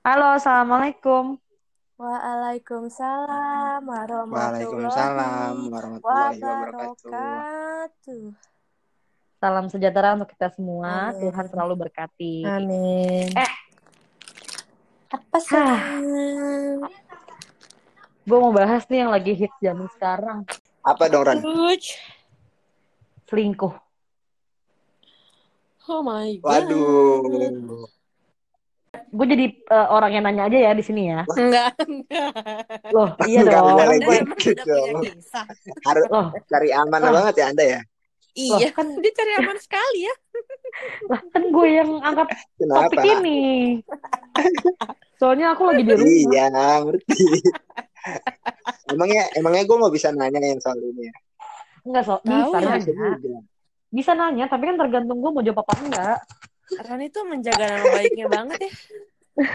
Halo, Assalamualaikum. Waalaikumsalam warahmatullahi Waalaikumsalam warahmatullahi wabarakatuh. Salam sejahtera untuk kita semua. Amin. Tuhan selalu berkati. Amin. Eh. apa sayang? Gue mau bahas nih yang lagi hits zaman sekarang. Apa dong Ran? Selingkuh. Oh my god. Waduh. Gue jadi eh, orang yang nanya aja ya di sini ya. Enggak, enggak. Loh, iya Enggak dong. boleh Anda gitu. Harus Loh, cari aman Loh. banget ya Anda ya. Iya, kan dia cari aman sekali ya. lah kan gue yang angkat topik Kenapa? ini. Soalnya aku lagi di rumah. Iya, ngerti. emangnya emangnya gue mau bisa nanya yang soal ini ya? Enggak, so, Tahu bisa ya. Bisa juga. Bisa nanya, tapi kan tergantung gue mau jawab apa enggak. Ran itu menjaga nama baiknya banget ya.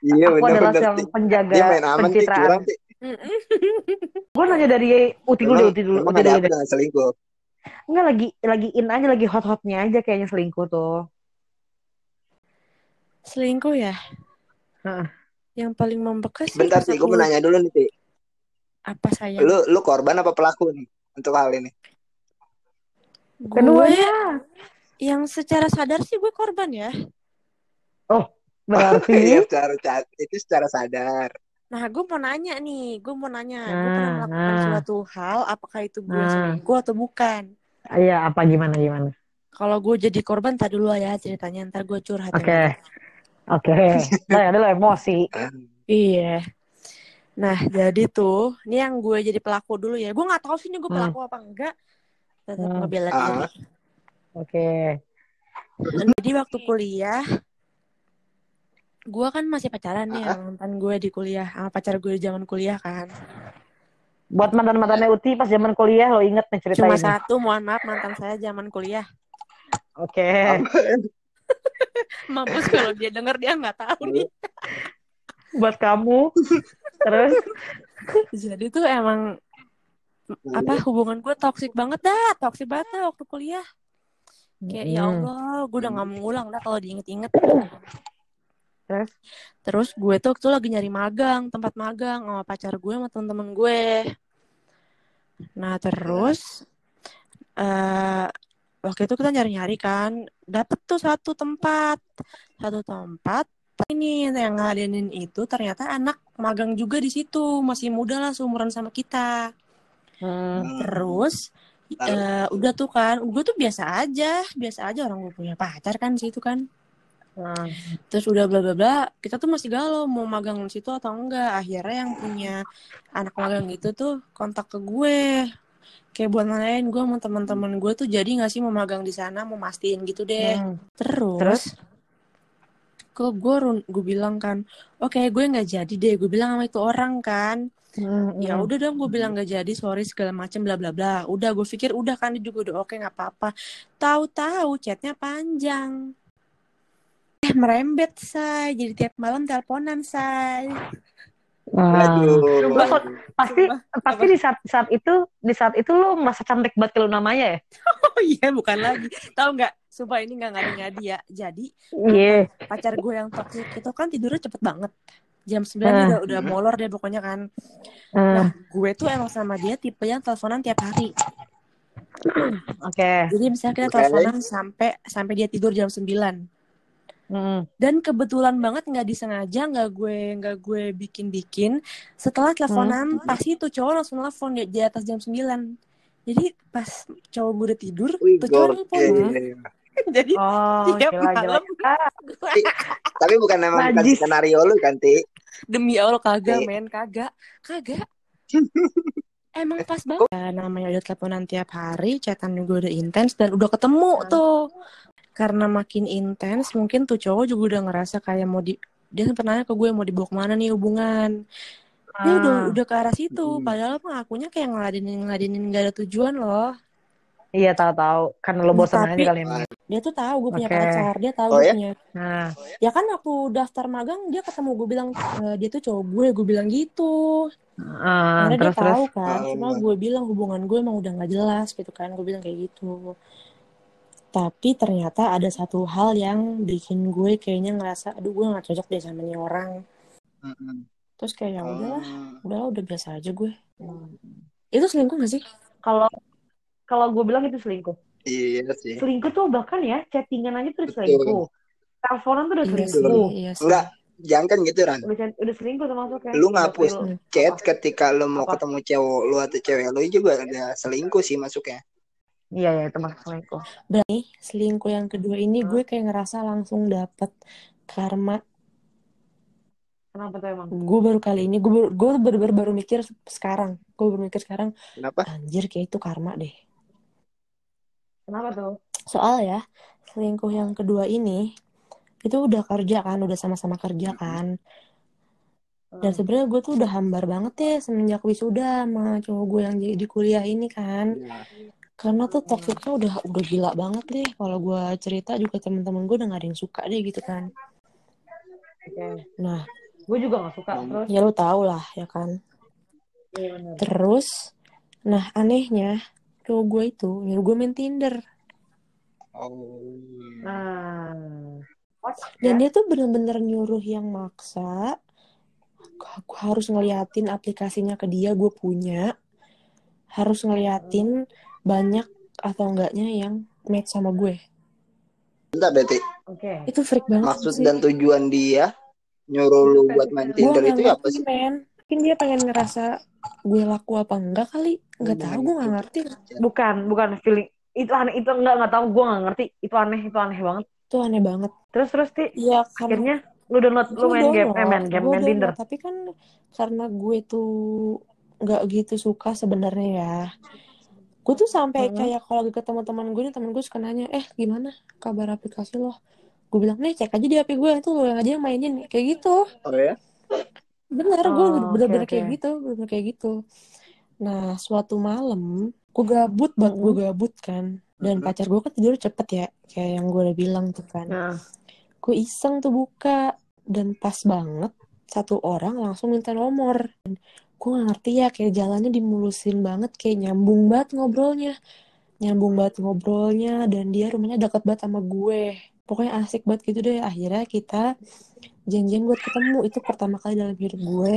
Iya aku adalah benar-benar. yang penjaga Dia main aman sih, pencitraan. curang sih. Mm-mm. Gue nanya dari Uti dulu deh, Uti dulu. Uti dulu deh. selingkuh? Enggak lagi lagi in aja lagi hot-hotnya aja kayaknya selingkuh tuh. Selingkuh ya? Heeh. Yang paling membekas sih Bentar sih, gue mau nanya dulu nih, Ti. apa sayang? Lu lu korban apa pelaku nih untuk hal ini? Gue Keduanya. yang secara sadar sih gue korban ya. Berarti Iya, secara ca- itu secara sadar. Nah, gue mau nanya nih, gue mau nanya, gue Nah, pernah melakukan nah. suatu hal, apakah itu gue Nah. selingkuh atau bukan? Iya, apa gimana gimana? Kalau gue jadi korban, tak dulu ya ceritanya, ntar gue curhat. Oke. Oke. Nah, ada lo emosi. Iya. Nah, jadi tuh, ini yang gue jadi pelaku dulu ya. Gue nggak tahu sih ini gue Hmm. pelaku apa enggak. Tetap Hmm. ngebela Ah. diri. Oke. Jadi waktu kuliah, gue kan masih pacaran nih Ah. sama mantan gue di kuliah, sama pacar gue di zaman kuliah kan. Buat mantan-mantannya Uti pas zaman kuliah lo inget nih cerita Cuma ini. satu, mohon maaf mantan saya zaman kuliah. Oke. Mampus kalau dia denger dia nggak tahu nih. Buat kamu. Terus Jadi tuh emang apa hubungan gue toksik banget dah, toksik banget dah waktu kuliah. Kayak ya Hmm. Allah, gue udah nggak mau ngulang dah kalau diinget-inget. Terus? Terus gue tuh waktu lagi nyari magang, tempat magang sama pacar gue sama temen-temen gue. Nah terus eh waktu itu kita nyari-nyari kan, dapet tuh satu tempat, satu tempat. Ini yang ngadainin itu ternyata anak magang juga di situ, masih muda lah seumuran sama kita. Hmm. Terus Lalu? eh, udah tuh kan, gue tuh biasa aja, biasa aja orang gue punya pacar kan situ kan. Hmm. Terus udah bla bla bla, kita tuh masih galau mau magang di situ atau enggak. Akhirnya yang punya anak magang itu tuh kontak ke gue. Kayak buat nanyain gue sama teman-teman gue tuh jadi nggak sih mau magang di sana, mau mastiin gitu deh. Hmm. Terus, Terus? kok gue gue bilang kan, oke gue nggak jadi deh. Gue bilang sama itu orang kan, Hmm. ya udah dong gue bilang nggak jadi, sorry segala macem bla bla bla. Udah gue pikir udah kan dia juga udah oke nggak apa-apa. Tahu-tahu chatnya panjang. Eh merembet say, jadi tiap malam teleponan say. Aduh. Sumpah, kok pasti Sumpah. pasti di saat saat itu di saat itu lo merasa cantik banget kalau namanya ya. Oh iya bukan lagi. Tahu nggak? Sumpah ini nggak ngadi-ngadi ya. Jadi Iya. pacar gue yang toxic itu kan tidurnya cepet banget. Jam 9 dia Ah. udah, udah molor deh pokoknya kan. Hmm. Nah gue tuh emang sama dia tipe yang teleponan tiap hari. Oke. Jadi misalnya kita teleponan sampai sampai dia tidur jam 9. Hmm. Dan kebetulan banget nggak disengaja nggak gue nggak gue bikin-bikin. Setelah teleponan pasti tuh cowok langsung telepon di, di atas jam 9. Jadi pas cowok gue udah tidur, tuh cowok telepon. Jadi Oh, tiap gila, gila. malam. Ah, Tapi bukan memang bukan skenario lu kan, Ti? demi Allah kagak Iya. men. Kagak. Kagak. Emang pas banget. Ya, namanya udah teleponan tiap hari chatan juga udah intens dan udah ketemu tuh. Karena makin intens mungkin tuh cowok juga udah ngerasa kayak mau di dia sempet nanya ke gue mau dibawa ke mana nih hubungan? Dia udah Ah. udah ke arah situ. Hmm. padahal mah akunya kayak ngeladenin ngeladenin gak ada tujuan loh Iya tahu-tahu karena lo bosan Tapi- aja kali ini. dia tuh tahu gue punya Oke. pacar dia tahu Oh, gue ya? punya Nah, ya kan waktu daftar magang dia ketemu gue bilang "Eh, dia tuh cowok gue gue bilang gitu ah, Karena terus dia terus. tahu kan, Oh. cuma gue bilang hubungan gue emang udah nggak jelas gitu kan, gue bilang kayak gitu. Tapi ternyata ada satu hal yang bikin gue kayaknya ngerasa, aduh gue gak cocok deh sama nih orang. Mm-mm. Terus kayak ya udahlah, Oh. udahlah udah biasa aja gue. Itu selingkuh gak sih? Kalau kalau gue bilang itu selingkuh. Iya sih. Selingkuh tuh bahkan ya chattingan aja tuh Betul. selingkuh. Teleponan tuh udah Iya selingkuh. iya sih. Enggak, jangan kan gitu Ran. Udah udah selingkuh termasuk ya. Lu ngapus Profil. chat ketika lu mau Apa? ketemu cewek lu atau cewek lu juga udah selingkuh sih masuknya. Iya ya itu masuk selingkuh. Berarti selingkuh yang kedua ini gue kayak ngerasa langsung dapet karma. Kenapa tuh emang? Gue baru kali ini, gue baru, gue baru, baru, baru mikir sekarang. Gue baru mikir sekarang, Kenapa? anjir kayak itu karma deh. Kenapa tuh? Soal ya, selingkuh yang kedua ini, itu udah kerja kan, udah sama-sama kerja kan. Dan sebenarnya gue tuh udah hambar banget ya semenjak wisuda sama cowok gue yang di di kuliah ini kan. Ya. Karena tuh toksiknya udah udah gila banget deh. Kalau gue cerita juga temen-temen gue udah gak ada yang suka deh gitu kan. Nah, Gue juga gak suka. Terus? ya lu tau lah ya kan. Iya. Terus, nah anehnya cowok gue itu nyuruh gue main Tinder. Oh. Nah. Dan dia tuh bener-bener nyuruh yang maksa. Gue harus ngeliatin aplikasinya ke dia, gue punya. Harus ngeliatin banyak atau enggaknya yang match sama gue. Bentar berarti Oke. Itu freak banget maksud sih. dan tujuan dia nyuruh lu buat main Tinder itu apa sih? men mungkin dia pengen ngerasa gue laku apa enggak kali nggak tahu gue nggak ngerti Bukan, bukan feeling. Itu aneh, itu enggak enggak tahu. Gue gak ngerti. Itu aneh, itu aneh banget. itu aneh banget Terus terus ti. Iya karena Akhirnya lu download, lu main game, eh, main game, main Tinder. Tapi kan karena gue tuh nggak gitu suka sebenarnya ya. Gue tuh sampai Hmm. kayak kalau lagi ketemu teman gue nih, teman gue suka nanya, eh gimana kabar aplikasi lo? Gue bilang, nih cek aja di HP gue, tuh lo yang aja yang mainin. Kayak gitu. Oh ya? Bener, gue Oh, bener-bener oke, kayak gitu, bener kayak gitu. Nah, suatu malam, gue gabut banget, gue gabut kan. Dan Mhm. pacar gue kan tidur cepet ya, kayak yang gue udah bilang tuh kan. Nah, gue iseng tuh buka dan pas banget satu orang langsung minta nomor Dan gue gak ngerti ya kayak jalannya dimulusin banget kayak nyambung banget ngobrolnya nyambung banget ngobrolnya dan dia rumahnya deket banget sama gue pokoknya asik banget gitu deh akhirnya kita janjian buat ketemu itu pertama kali dalam hidup gue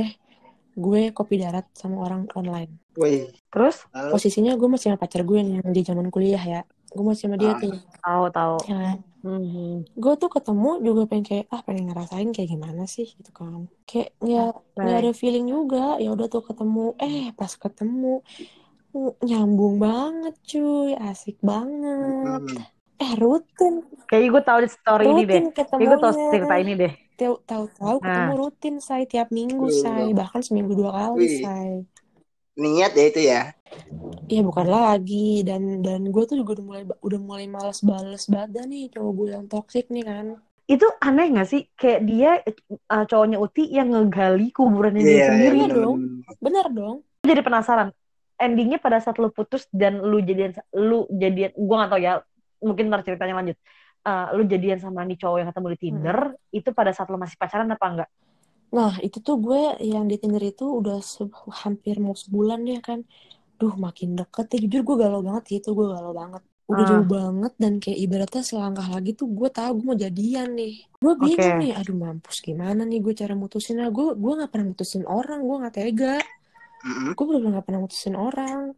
gue kopi darat sama orang online Wih. terus Halo. posisinya gue masih sama pacar gue yang di zaman kuliah ya gue masih sama dia Ah. tuh tahu tahu. ya kan? Hmm. gue tuh ketemu juga pengen kayak ah pengen ngerasain kayak gimana sih gitu kan kayak ya nggak ada feeling juga ya udah tuh ketemu eh pas ketemu nyambung banget cuy asik banget Hmm. eh rutin Kayaknya gue tahu di story ini deh. rutin Kayaknya gue tahu cerita ini deh. Tahu tahu tahu ketemu Nah. rutin say tiap minggu Wih, say bahkan seminggu dua kali Wih. say Niat ya itu ya. Iya bukan lagi dan dan gue tuh juga udah mulai udah mulai malas bales badan nih cowok gue yang toksik nih kan Itu aneh gak sih? Kayak dia uh, cowoknya Uti yang ngegali kuburannya dia Iya, sendiri. iya, bener, dong. bener. dong jadi penasaran. Endingnya pada saat lu putus dan lu jadian, lu jadian, gue gak tahu ya. Mungkin ntar ceritanya lanjut. Uh, lu jadian sama nih cowok yang ketemu di Tinder, itu pada saat lu masih pacaran apa enggak? Nah, itu tuh gue yang di Tinder itu udah se- hampir mau sebulan deh kan. Duh, makin deket ya. Jujur gue galau banget gitu, gue galau banget. Udah Ah. jauh banget dan kayak ibaratnya selangkah lagi tuh gue tahu gue mau jadian nih. Gue bingung Oke. nih, aduh mampus gimana nih gue cara mutusinnya. Gue gue gak pernah mutusin orang, gue gak tega. Gue bener-bener gak pernah mutusin orang.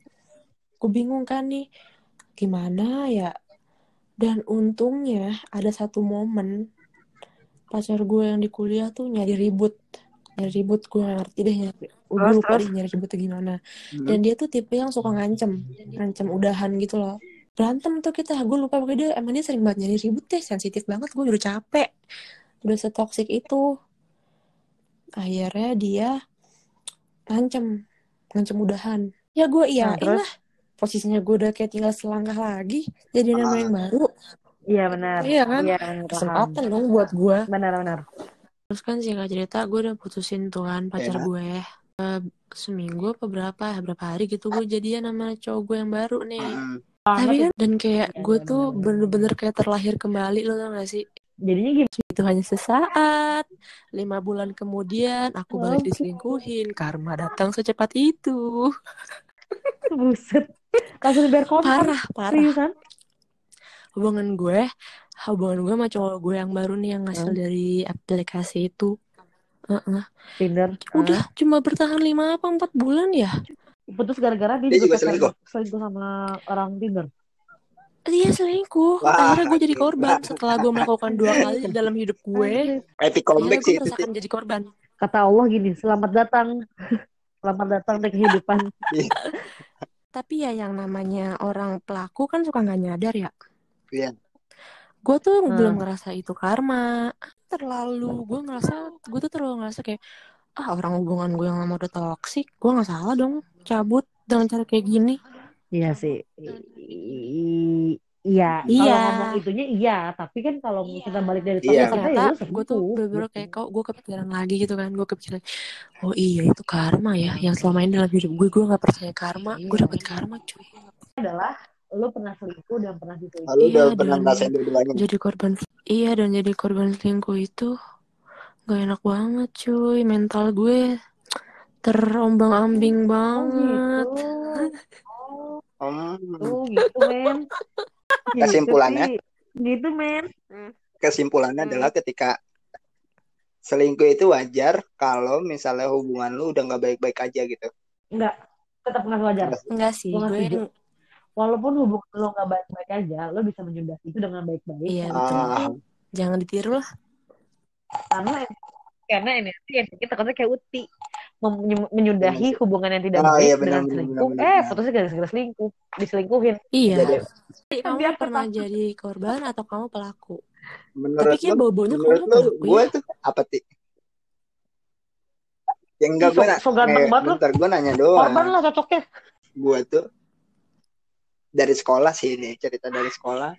Gue bingung kan nih, gimana ya. Dan untungnya ada satu momen pacar gue yang di kuliah tuh nyari ribut. Nyari ribut gue gak ngerti deh nyari Terus, lupa deh nyari ributnya gimana. Mm-mm. dan dia tuh tipe yang suka ngancem ngancem udahan gitu loh. Berantem tuh kita gue lupa pokoknya dia emang dia sering banget nyari ribut deh sensitif banget gue udah capek. Udah setoksik itu. Akhirnya dia ngancem ngancem udahan. Ya gue Nah, iyain terus? lah posisinya gue udah kayak tinggal selangkah lagi jadi nama Ah. yang baru Iya benar. Iya kan? Benar, paham. kesempatan dong buat gue Benar-benar. Terus kan singkat cerita gue udah putusin tuh kan pacar Ya. gue. Eh, seminggu apa berapa berapa hari gitu gue jadian sama cowok gue yang baru nih. Mm-mm. Tapi kan dan kayak Iya, gue tuh benar, benar. bener-bener kayak terlahir kembali lo tau gak sih? Jadinya gimana? Itu hanya sesaat. Lima bulan kemudian aku balik diselingkuhin. Karma datang secepat itu. Buset. Langsung biar kontak. Parah, parah, Seriusan? hubungan gue hubungan gue sama cowok gue yang baru nih yang hasil Hmm. dari aplikasi itu Heeh. Tinder. udah cuma bertahan lima apa empat bulan ya putus gara-gara dia, Dia juga selingkuh? selingkuh sama orang Tinder. dia selingkuh Wah, akhirnya gue jadi korban setelah gue melakukan dua kali dalam hidup gue Epic akhirnya comeback gue sih merasakan jadi korban Kata Allah gini, selamat datang. selamat datang di kehidupan. Tapi ya yang namanya orang pelaku kan suka nggak nyadar ya Iya. gue tuh Hmm. belum ngerasa itu karma terlalu gue ngerasa gue tuh terlalu ngerasa kayak ah orang hubungan gue yang lama udah toksik gue nggak salah dong cabut dengan cara kayak gini Iya sih. I- Iya, Iya. kalau ngomong itunya iya, tapi kan kalau kita balik dari Iya. topik kita ya gue tuh bener-bener gitu. kayak kau gue kepikiran lagi gitu kan gue kepikiran oh iya itu karma ya yang selama ini dalam hidup gue gue nggak percaya karma gue Iya. dapet karma cuy adalah lu pernah selingkuh dan pernah diselingkuh. Lalu udah Iya, pernah dan- ngerasain dua-duanya. jadi korban iya dan jadi korban selingkuh itu gak enak banget cuy mental gue terombang ambing Oh banget gitu. Oh, Hmm. tuh gitu men. Gitu Kesimpulannya? Gitu men. Kesimpulannya Hmm. adalah ketika selingkuh itu wajar kalau misalnya hubungan lu udah nggak baik-baik aja gitu. Enggak, tetap nggak wajar. enggak sih nggak gue setuju. Walaupun hubungan lo nggak baik-baik aja, lo bisa menyudahi itu dengan baik-baik. Iya, betul. Ah, jangan ditiru lah karena karena ini yang kita kayak Uti menyudahi hubungan yang tidak Oh, baik iya, benar, dengan benar, selingkuh benar, eh benar. putusnya gara-gara selingkuh diselingkuhin iya jadi Jadi kamu Biar pernah tetap- jadi korban atau kamu pelaku menurut tapi kayak bobonya kamu lu, pelaku gue ya tuh apa ti? Yang enggak gue so- so ganteng eh, banget lu. bentar gue nanya doang. korban lah cocoknya Gue tuh dari sekolah sih ini cerita dari sekolah.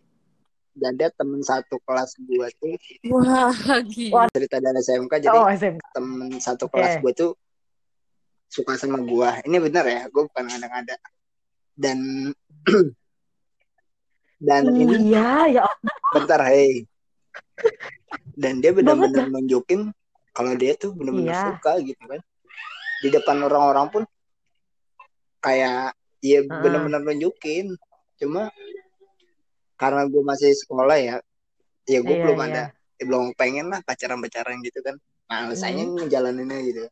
Dan dia temen satu kelas gue tuh wah gila Wah. cerita dari SMK jadi oh SMK temen satu kelas gue tuh suka sama gue. Ini bener ya, gue bukan ngada-ngada. Dan dan ini iya ya bentar hei. Dan dia benar-benar nunjukin kalau dia tuh benar-benar Iya. suka gitu kan. Di depan orang-orang pun kayak ya Heeh. benar-benar nunjukin. Cuma karena gue masih sekolah ya, ya gue Iya, belum iya. ada, ya belum pengen lah pacaran-pacaran gitu kan. Males aja Hmm. ngejalaninnya gitu.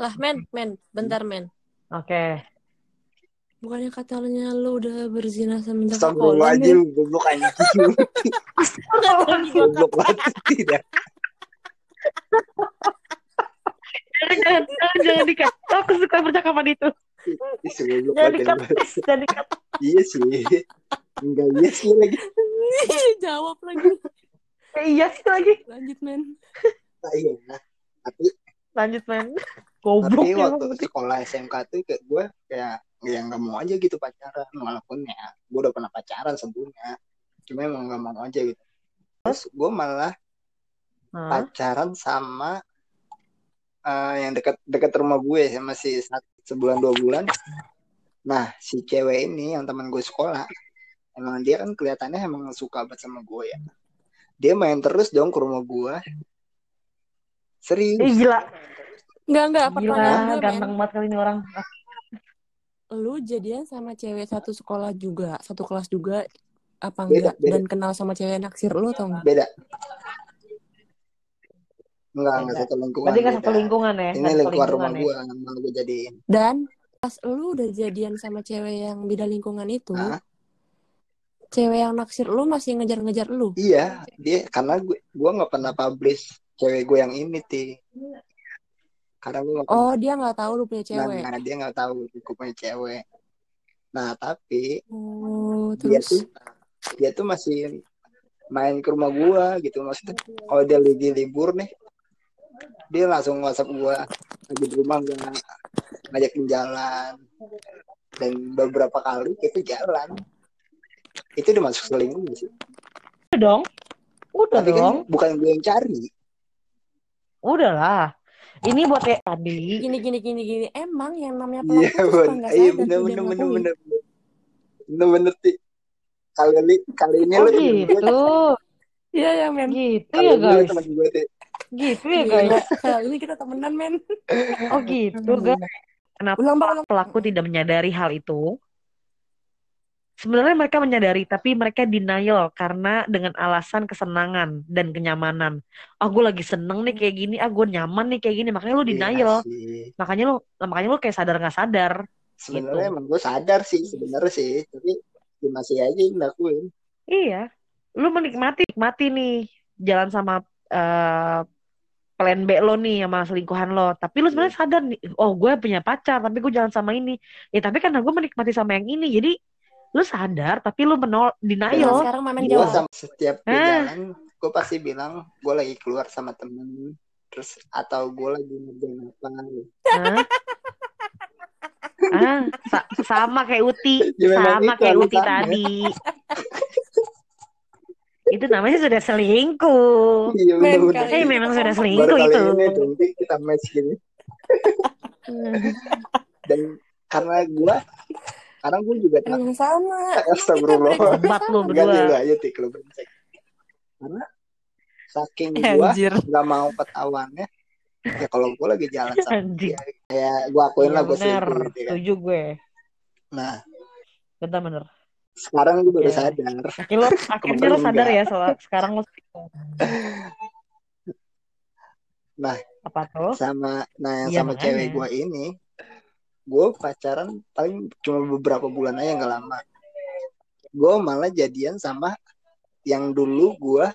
Lah men men bentar men. Oke. Bukannya katanya lu udah berzina semenjak sekolah Astagfirullahaladzim, men? goblok anjing. Goblok banget tidak. jangan jangan jangan, jangan dikat aku suka percakapan itu. Jangan dikat jangan dikat Iya sih. Enggak iya sih lagi. jawab lagi. Eh, iya sih lagi. Lanjut men. Nah, iya. Tapi lanjut men goblok tapi ya waktu sekolah SMK tuh kayak gue kayak ya nggak mau aja gitu pacaran walaupun ya gue udah pernah pacaran sebelumnya. Cuma emang nggak mau aja gitu. Terus gue malah Hah? pacaran sama eh, yang dekat dekat rumah gue ya masih sat- sebulan dua bulan. Nah si cewek ini yang teman gue sekolah emang dia kan kelihatannya emang suka banget sama gue ya. Dia main terus dong ke rumah gue. Serius. Ih, gila Enggak, enggak. gila Pertanyaan gue, men. ganteng banget kali ini orang Lu jadian sama cewek satu sekolah juga, satu kelas juga, apa Beda, enggak? beda. Dan kenal sama cewek naksir lu atau enggak? beda enggak enggak satu lingkungan berarti nggak beda. satu lingkungan ya ini lingkungan rumah ya gue malah gue jadiin Dan pas lu udah jadian sama cewek yang beda lingkungan itu, Hah? cewek yang naksir lu masih ngejar-ngejar lu. iya dia karena gue gue nggak pernah publish cewek gue yang ini ti karena pernah Oh, dia nggak tahu lu punya cewek. nah, dia nggak tahu gue punya cewek. Nah tapi Oh, dia terus? tuh dia tuh masih main ke rumah gua gitu. Maksudnya kalau dia lagi libur nih dia langsung whatsapp gua. Lagi di rumah nggak ngajakin jalan. Dan beberapa kali itu jalan. Itu udah masuk selingkuh sih? Udah dong. Udah tapi dong. kan bukan gue yang cari. Udah lah ini buat kayak tadi. gini gini gini gini. Emang yang namanya pelaku iya tuh suka bener nggak iya bener bener bener bener. Bener bener Ti. kali ini kali ini oh gue gitu. Iya ya men. gitu ya guys. gue gitu ya guys. Kali ini kita temenan men. oh gitu guys. Kenapa Ulang pak ulang. pelaku tidak menyadari hal itu sebenarnya mereka menyadari tapi mereka denial karena dengan alasan kesenangan dan kenyamanan. Ah gue lagi seneng nih kayak gini. Ah gue nyaman nih kayak gini. Makanya lu Iya denial. sih. makanya lu makanya lu kayak sadar nggak sadar Sebenarnya Gitu. emang gue sadar sih sebenarnya sih, tapi dia masih aja ngelakuin. iya. Lu menikmati nikmati nih jalan sama eh, plan B lo nih sama selingkuhan lo. Tapi lu sebenarnya sadar nih oh gue punya pacar tapi gue jalan sama ini. Ya tapi karena gue menikmati sama yang ini jadi lu sadar tapi lu menol Nah, denial sekarang Mamen Gue jawab. sama setiap gue Ah. jalan, gue pasti bilang gue lagi keluar sama temen, terus atau gue lagi ngerjain apa. Ah sa- sama kayak Uti Ya, memang sama itu kayak Uti alasannya. tadi itu namanya sudah selingkuh Iya Men, bener-bener. kali eh memang sudah Baru selingkuh kali itu ini kita match gini. Dan karena gue, karena gue juga tak Hmm, sama. Astagfirullah. Kita Obat lu Enggak nih lu berdua aja tik lu brengsek. Karena saking gue nggak mau ketahuannya, ya kalau gue lagi jalan sama dia, kayak gue akuin Iya lah gue bener selingkuh gitu kan. setuju gue Nah bener bener sekarang gue baru Iya. sadar. akhirnya lo akhirnya lo sadar enggak. ya soal sekarang lo. Nah apa tuh sama nah yang Iya, sama makanya. cewek gue ini, gue pacaran paling cuma beberapa bulan aja nggak lama. Gue malah jadian sama yang dulu gue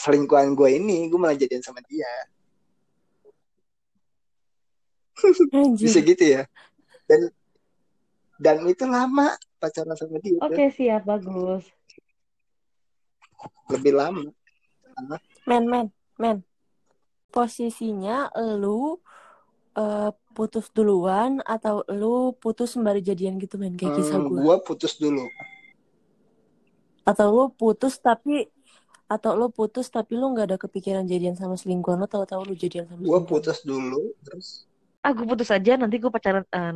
selingkuhan gue ini, gue malah jadian sama dia. Bisa gitu ya. Dan dan itu lama pacaran sama dia oke siap bagus lebih lama. Men, men, men. Posisinya lu eh, putus duluan atau lu putus sembari jadian gitu men kayak kisah Hmm, gue gue putus dulu. atau lu putus tapi atau lu putus tapi lu nggak ada kepikiran jadian sama selingkuhan lu tahu-tahu lu jadian sama Gue putus dulu, terus ah gue putus aja nanti gue pacaran eh,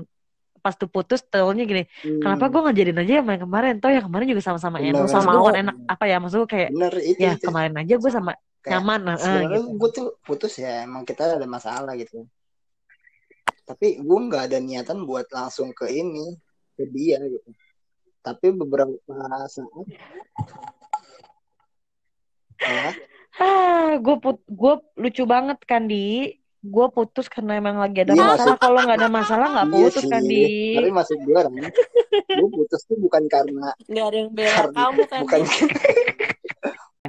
pas tuh putus taunya gini hmm, kenapa gue ngejadiin aja sama yang kemarin toh yang kemarin juga sama-sama Bener. enak sama Sama gue mau. enak apa ya maksud gue kayak bener itu, ya itu. kemarin aja gue sama Kayak nyaman eh, Sebenarnya gitu gue tuh putus ya, emang kita ada masalah gitu. Tapi gue nggak ada niatan buat langsung ke ini, ke dia gitu. Tapi beberapa saat, ya, ah gue put gue lucu banget kan di gue putus karena emang lagi ada Iya, masalah maksud- kalau nggak ada masalah nggak iya putus sih. kan di Tapi maksud gue kan, gue putus tuh bukan karena nggak ada yang bela Karena- kamu kan bukan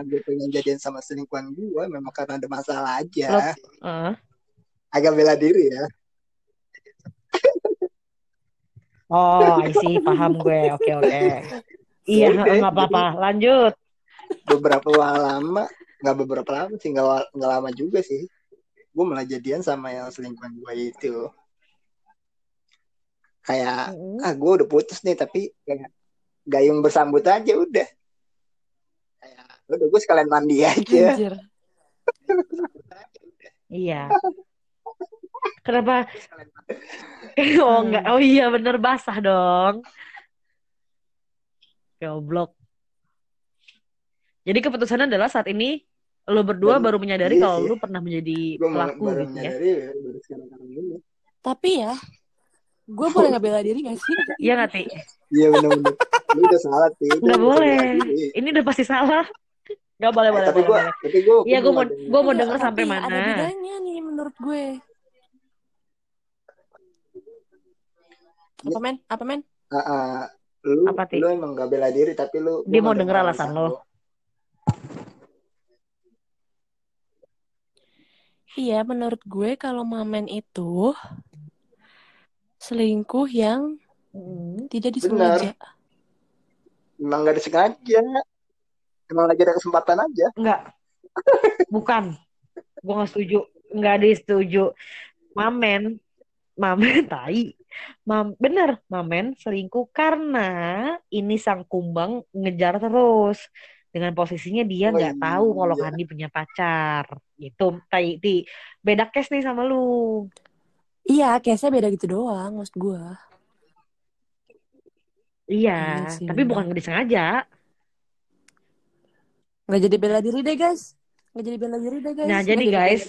gue pengen jadian sama selingkuhan gue, memang karena ada masalah aja. Lo- Eh. Agak bela diri ya. Oh I see. Paham gue. Oke oke. Iya Oke, nggak apa-apa. Lanjut. Beberapa lama, nggak beberapa lama sih, nggak nggak lama juga sih. Gue malah jadian sama yang selingkuhan gue itu. Kayak Mm. ah gue udah putus nih tapi kayak gayung bersambut aja udah. Kayak udah gue sekalian mandi aja. Anjir. iya kenapa? Oh enggak. Oh iya bener. Basah dong. Goblok. Jadi keputusannya adalah saat ini lo berdua baru menyadari iya kalau lu pernah menjadi gue pelaku baru gitu ya. menyadari baru sekarang sekarang ini. Tapi ya gue boleh nggak bela diri gak sih? Iya nggak Ti? iya benar-benar lu udah salah sih Lu nggak boleh. ini udah pasti salah. Nggak boleh Eh, boleh tapi boleh, gue tapi gue Iya, gua mau- gua mau denger. sampai mana. ada bedanya nih menurut gue apa men apa men lu Apa, Ti? lu emang gak bela diri tapi lu Dia mau denger alasan lo. Iya, menurut gue kalau mamen itu selingkuh yang Mm. tidak disengaja. emang gak disengaja emang lagi ada kesempatan aja Enggak. Bukan. Gue gak setuju. Enggak disetuju. Mamen. Mamen, tai. Mam, bener, Mamen selingkuh karena ini sang kumbang ngejar terus. Dengan posisinya dia Oh, nggak tahu kalau iya. Kandi punya pacar. Gitu, tai, ti. Beda case nih sama lu. Iya, case-nya beda gitu doang, maksud gue. Iya, Iya sih, tapi bukan nggak disengaja. Nggak jadi bela diri deh, guys. Nggak jadi bela diri deh, guys. Nah, jadi, bela guys,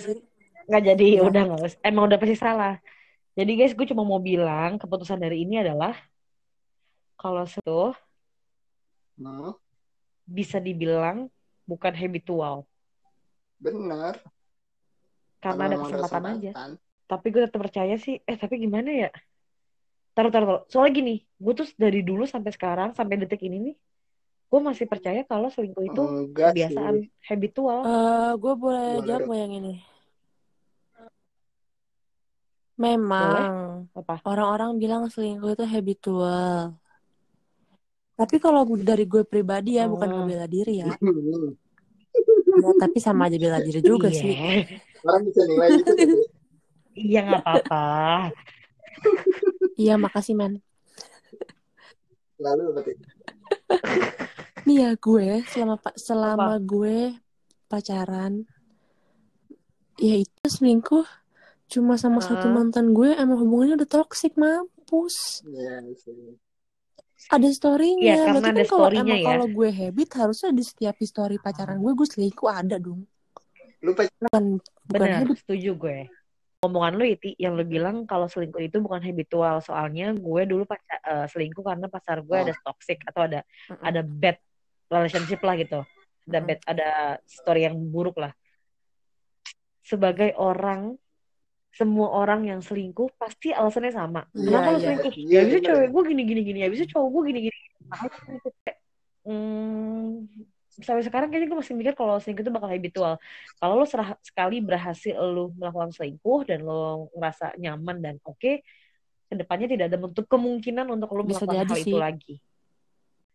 nggak jadi Ya. udah nggak emang udah pasti salah jadi guys gue cuma mau bilang keputusan dari ini adalah kalau itu Hmm, bisa dibilang bukan habitual bener. karena ada kesempatan aja. kesempatan. Tapi gue tetap percaya sih. Eh tapi gimana ya? Taruh taruh taruh. Soalnya gini, gue tuh dari dulu sampai sekarang sampai detik ini nih, gue masih percaya kalau selingkuh itu Enggak kebiasaan sih. habitual. Eh, gue boleh Boleh jawab yang ini? Memang Apa? orang-orang bilang selingkuh itu habitual. Tapi kalau dari gue pribadi ya, bukan Oh. ngebela diri ya. Ya, tapi sama aja bela diri juga Iya. sih. Orang bisa nilai itu. gitu. Iya nggak apa-apa. Iya, makasih men. Lalu berarti. Nih ya gue selama selama gue pacaran, ya itu selingkuh cuma sama satu Ah. mantan gue emang hubungannya udah toksik mampus. Sih. Ada storynya. Iya, karena Berarti ada kan kalau storynya emang ya. kalau gue habit harusnya di setiap story pacaran gue gue selingkuh ada dong. Lu pacaran Bukan bukan Benar, habit. setuju gue. Omongan lu Iti, yang lu bilang kalau selingkuh itu bukan habitual. Soalnya gue dulu pacar, eh, selingkuh karena pacar gue Oh. ada toxic atau ada Mm-mm. ada bad relationship lah gitu. Ada Mm-mm. bad, ada story yang buruk lah. Sebagai orang, semua orang yang selingkuh pasti alasannya sama. Iya, Kenapa lu iya. selingkuh? Iya, ya bisa bener. cewek gue gini gini gini, ya bisa cowok gue gini gini. Hmm, sampai sekarang kayaknya gue masih mikir kalau selingkuh itu bakal habitual. Kalau lo serah- sekali berhasil lo melakukan selingkuh dan lo ngerasa nyaman dan oke, ke depannya tidak ada bentuk kemungkinan untuk lo Bisa melakukan hal sih. itu lagi.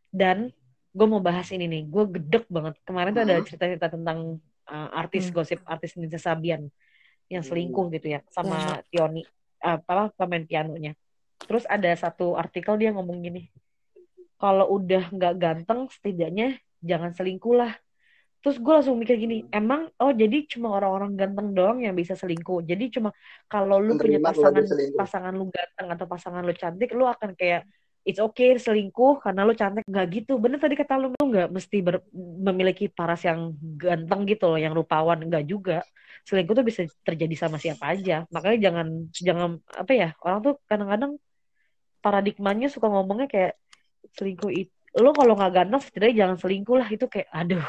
Dan gue mau bahas ini nih, gue gedek banget. Kemarin tuh ada cerita-cerita tentang uh, artis Hmm. gosip artis Nisa Sabian yang Hmm. selingkuh gitu ya sama Tioni, uh, apa pemain pianonya. Terus ada satu artikel dia ngomong gini, kalau udah nggak ganteng setidaknya jangan selingkuh lah. Terus gue langsung mikir gini, emang oh jadi cuma orang-orang ganteng doang yang bisa selingkuh. Jadi cuma kalau lu punya Menerima kalau pasangan pasangan lu ganteng atau pasangan lu cantik, lu akan kayak it's okay selingkuh karena lu cantik nggak gitu. Bener tadi kata lu lu nggak mesti ber- memiliki paras yang ganteng gitu loh, yang rupawan nggak juga. Selingkuh tuh bisa terjadi sama siapa aja. Makanya jangan jangan apa ya orang tuh kadang-kadang paradigmanya suka ngomongnya kayak selingkuh itu lo kalau nggak ganteng setidaknya jangan selingkuh lah itu kayak aduh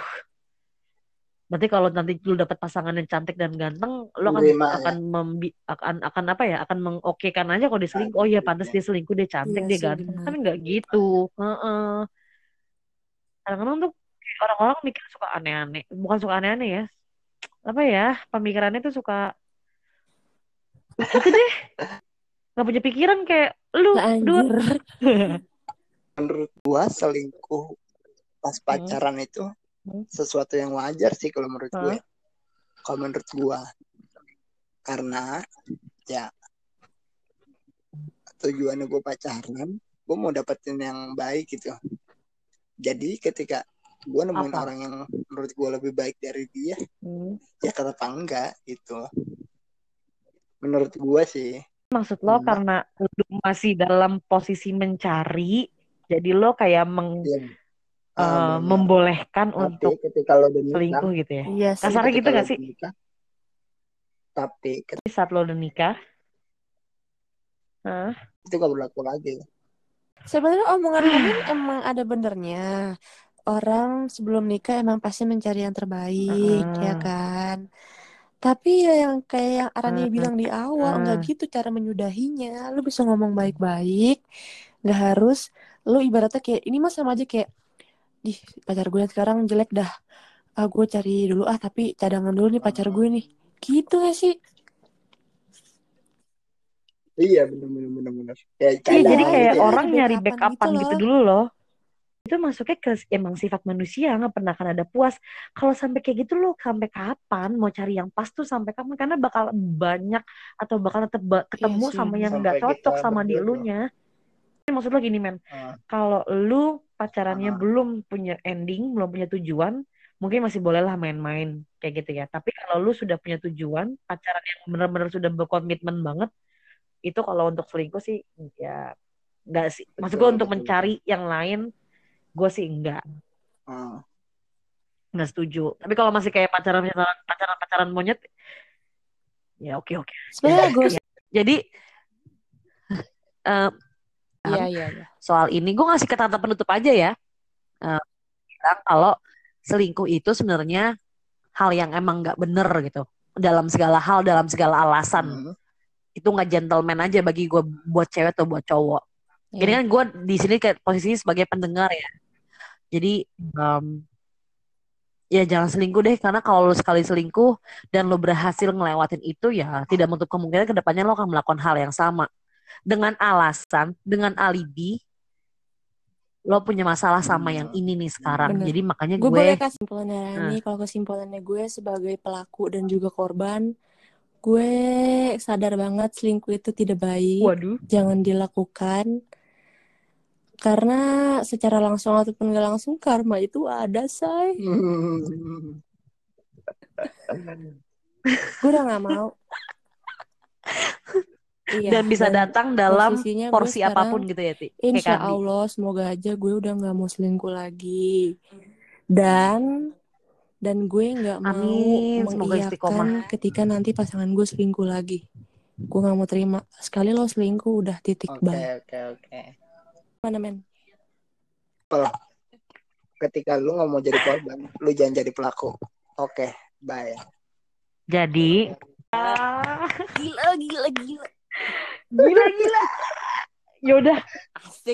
berarti kalau nanti lu dapet pasangan yang cantik dan ganteng lo akan Menerima, ya. akan membi- akan akan apa ya akan mengokekan aja kalau dia selingkuh. Oh iya pantas dia selingkuh dia cantik Iya dia ganteng. tapi nggak gitu. Heeh. kadang-kadang tuh orang-orang mikir suka aneh-aneh. Bukan suka aneh-aneh ya. Apa ya pemikirannya tuh suka gitu deh. Nggak punya pikiran kayak lu. Menurut gua selingkuh pas pacaran itu Hmm. Sesuatu yang wajar sih kalau menurut gue. Kalau menurut gua. Karena ya tujuannya gue pacaran, gue mau dapetin yang baik gitu. Jadi ketika gue nemuin Apa? orang yang menurut gue lebih baik dari dia, Hmm. ya kenapa enggak gitu. Menurut gue sih. Maksud lo Hmm. karena lu masih dalam posisi mencari, jadi lo kayak meng, Ya, benar. membolehkan Tapi untuk ketika lo udah nikah, selingkuh gitu ya. Iya sih. Kasarnya gitu gak sih? nikah, tapi ketika Saat lo udah nikah, Hah? itu gak berlaku lagi. Sebenarnya omongan Amin emang ada benernya. Orang sebelum nikah emang pasti mencari yang terbaik, Heeh. ya kan? Tapi ya yang kayak yang Arani Heeh. bilang di awal, Heeh. nggak gitu cara menyudahinya. Lu bisa ngomong baik-baik, nggak harus. Lu ibaratnya kayak, ini mah sama aja kayak, Ih, pacar gue yang sekarang jelek dah. Ah, gue cari dulu ah, tapi cadangan dulu nih pacar gue nih. Gitu gak sih? Iya bener bener bener bener. Ya, Iya, jadi kayak gitu, aja. orang jadi nyari backupan backupan gitu gitu loh. dulu loh. Itu masuknya ke emang sifat manusia, nggak pernah akan ada puas. Kalau sampai kayak gitu lo sampai kapan mau cari yang pas tuh sampai kapan? Karena bakal banyak atau bakal tetap ba- ketemu sih, sama yang nggak cocok sama di elunya. Maksud lo gini men, Ah, kalau lu pacarannya Ah. belum punya ending, belum punya tujuan, mungkin masih bolehlah main-main kayak gitu ya. Tapi kalau lu sudah punya tujuan, pacaran yang benar-benar sudah berkomitmen banget, itu kalau untuk selingkuh sih ya enggak sih. Maksud gue untuk mencari yang lain, gue sih enggak, ah. enggak setuju. Tapi kalau masih kayak pacaran pacaran pacaran pacaran monyet, ya oke oke. Sebenarnya gue Jadi eh, Iya, iya, iya. soal ini gue ngasih kata penutup aja ya. Bilang kalau selingkuh itu sebenarnya hal yang emang nggak bener gitu. Dalam segala hal dalam segala alasan. Hmm. itu nggak gentleman aja bagi gue buat cewek atau buat cowok. Iya. ini kan gue di sini kayak posisinya sebagai pendengar ya. Jadi em, ya jangan selingkuh deh. Karena kalau lu sekali selingkuh dan lu berhasil ngelewatin itu ya tidak menutup kemungkinan ke depannya lo akan melakukan hal yang sama dengan alasan dengan alibi lo punya masalah sama yang ini nih sekarang Bener. jadi makanya Gue gue, boleh kasih kesimpulannya Rani. Kalau kesimpulannya gue sebagai pelaku dan juga korban, gue sadar banget selingkuh itu tidak baik. waduh Jangan dilakukan. Karena secara langsung ataupun gak langsung karma itu ada, say. Gue udah gak mau. Iya, dan bisa datang dalam porsi sekarang, apa pun gitu ya Ti Kayak Insya. Allah, semoga aja gue udah nggak mau selingkuh lagi. Dan dan gue nggak mau Amin, mengiyakan ketika nanti pasangan gue selingkuh lagi. Gue nggak mau terima. Sekali lo selingkuh udah titik Oke, bye. oke, oke. Mana men? Ketika lu nggak mau jadi korban, lu jangan jadi pelaku. Oke, bye. jadi Gila, gila, gila. Gila gila yaudah Asik.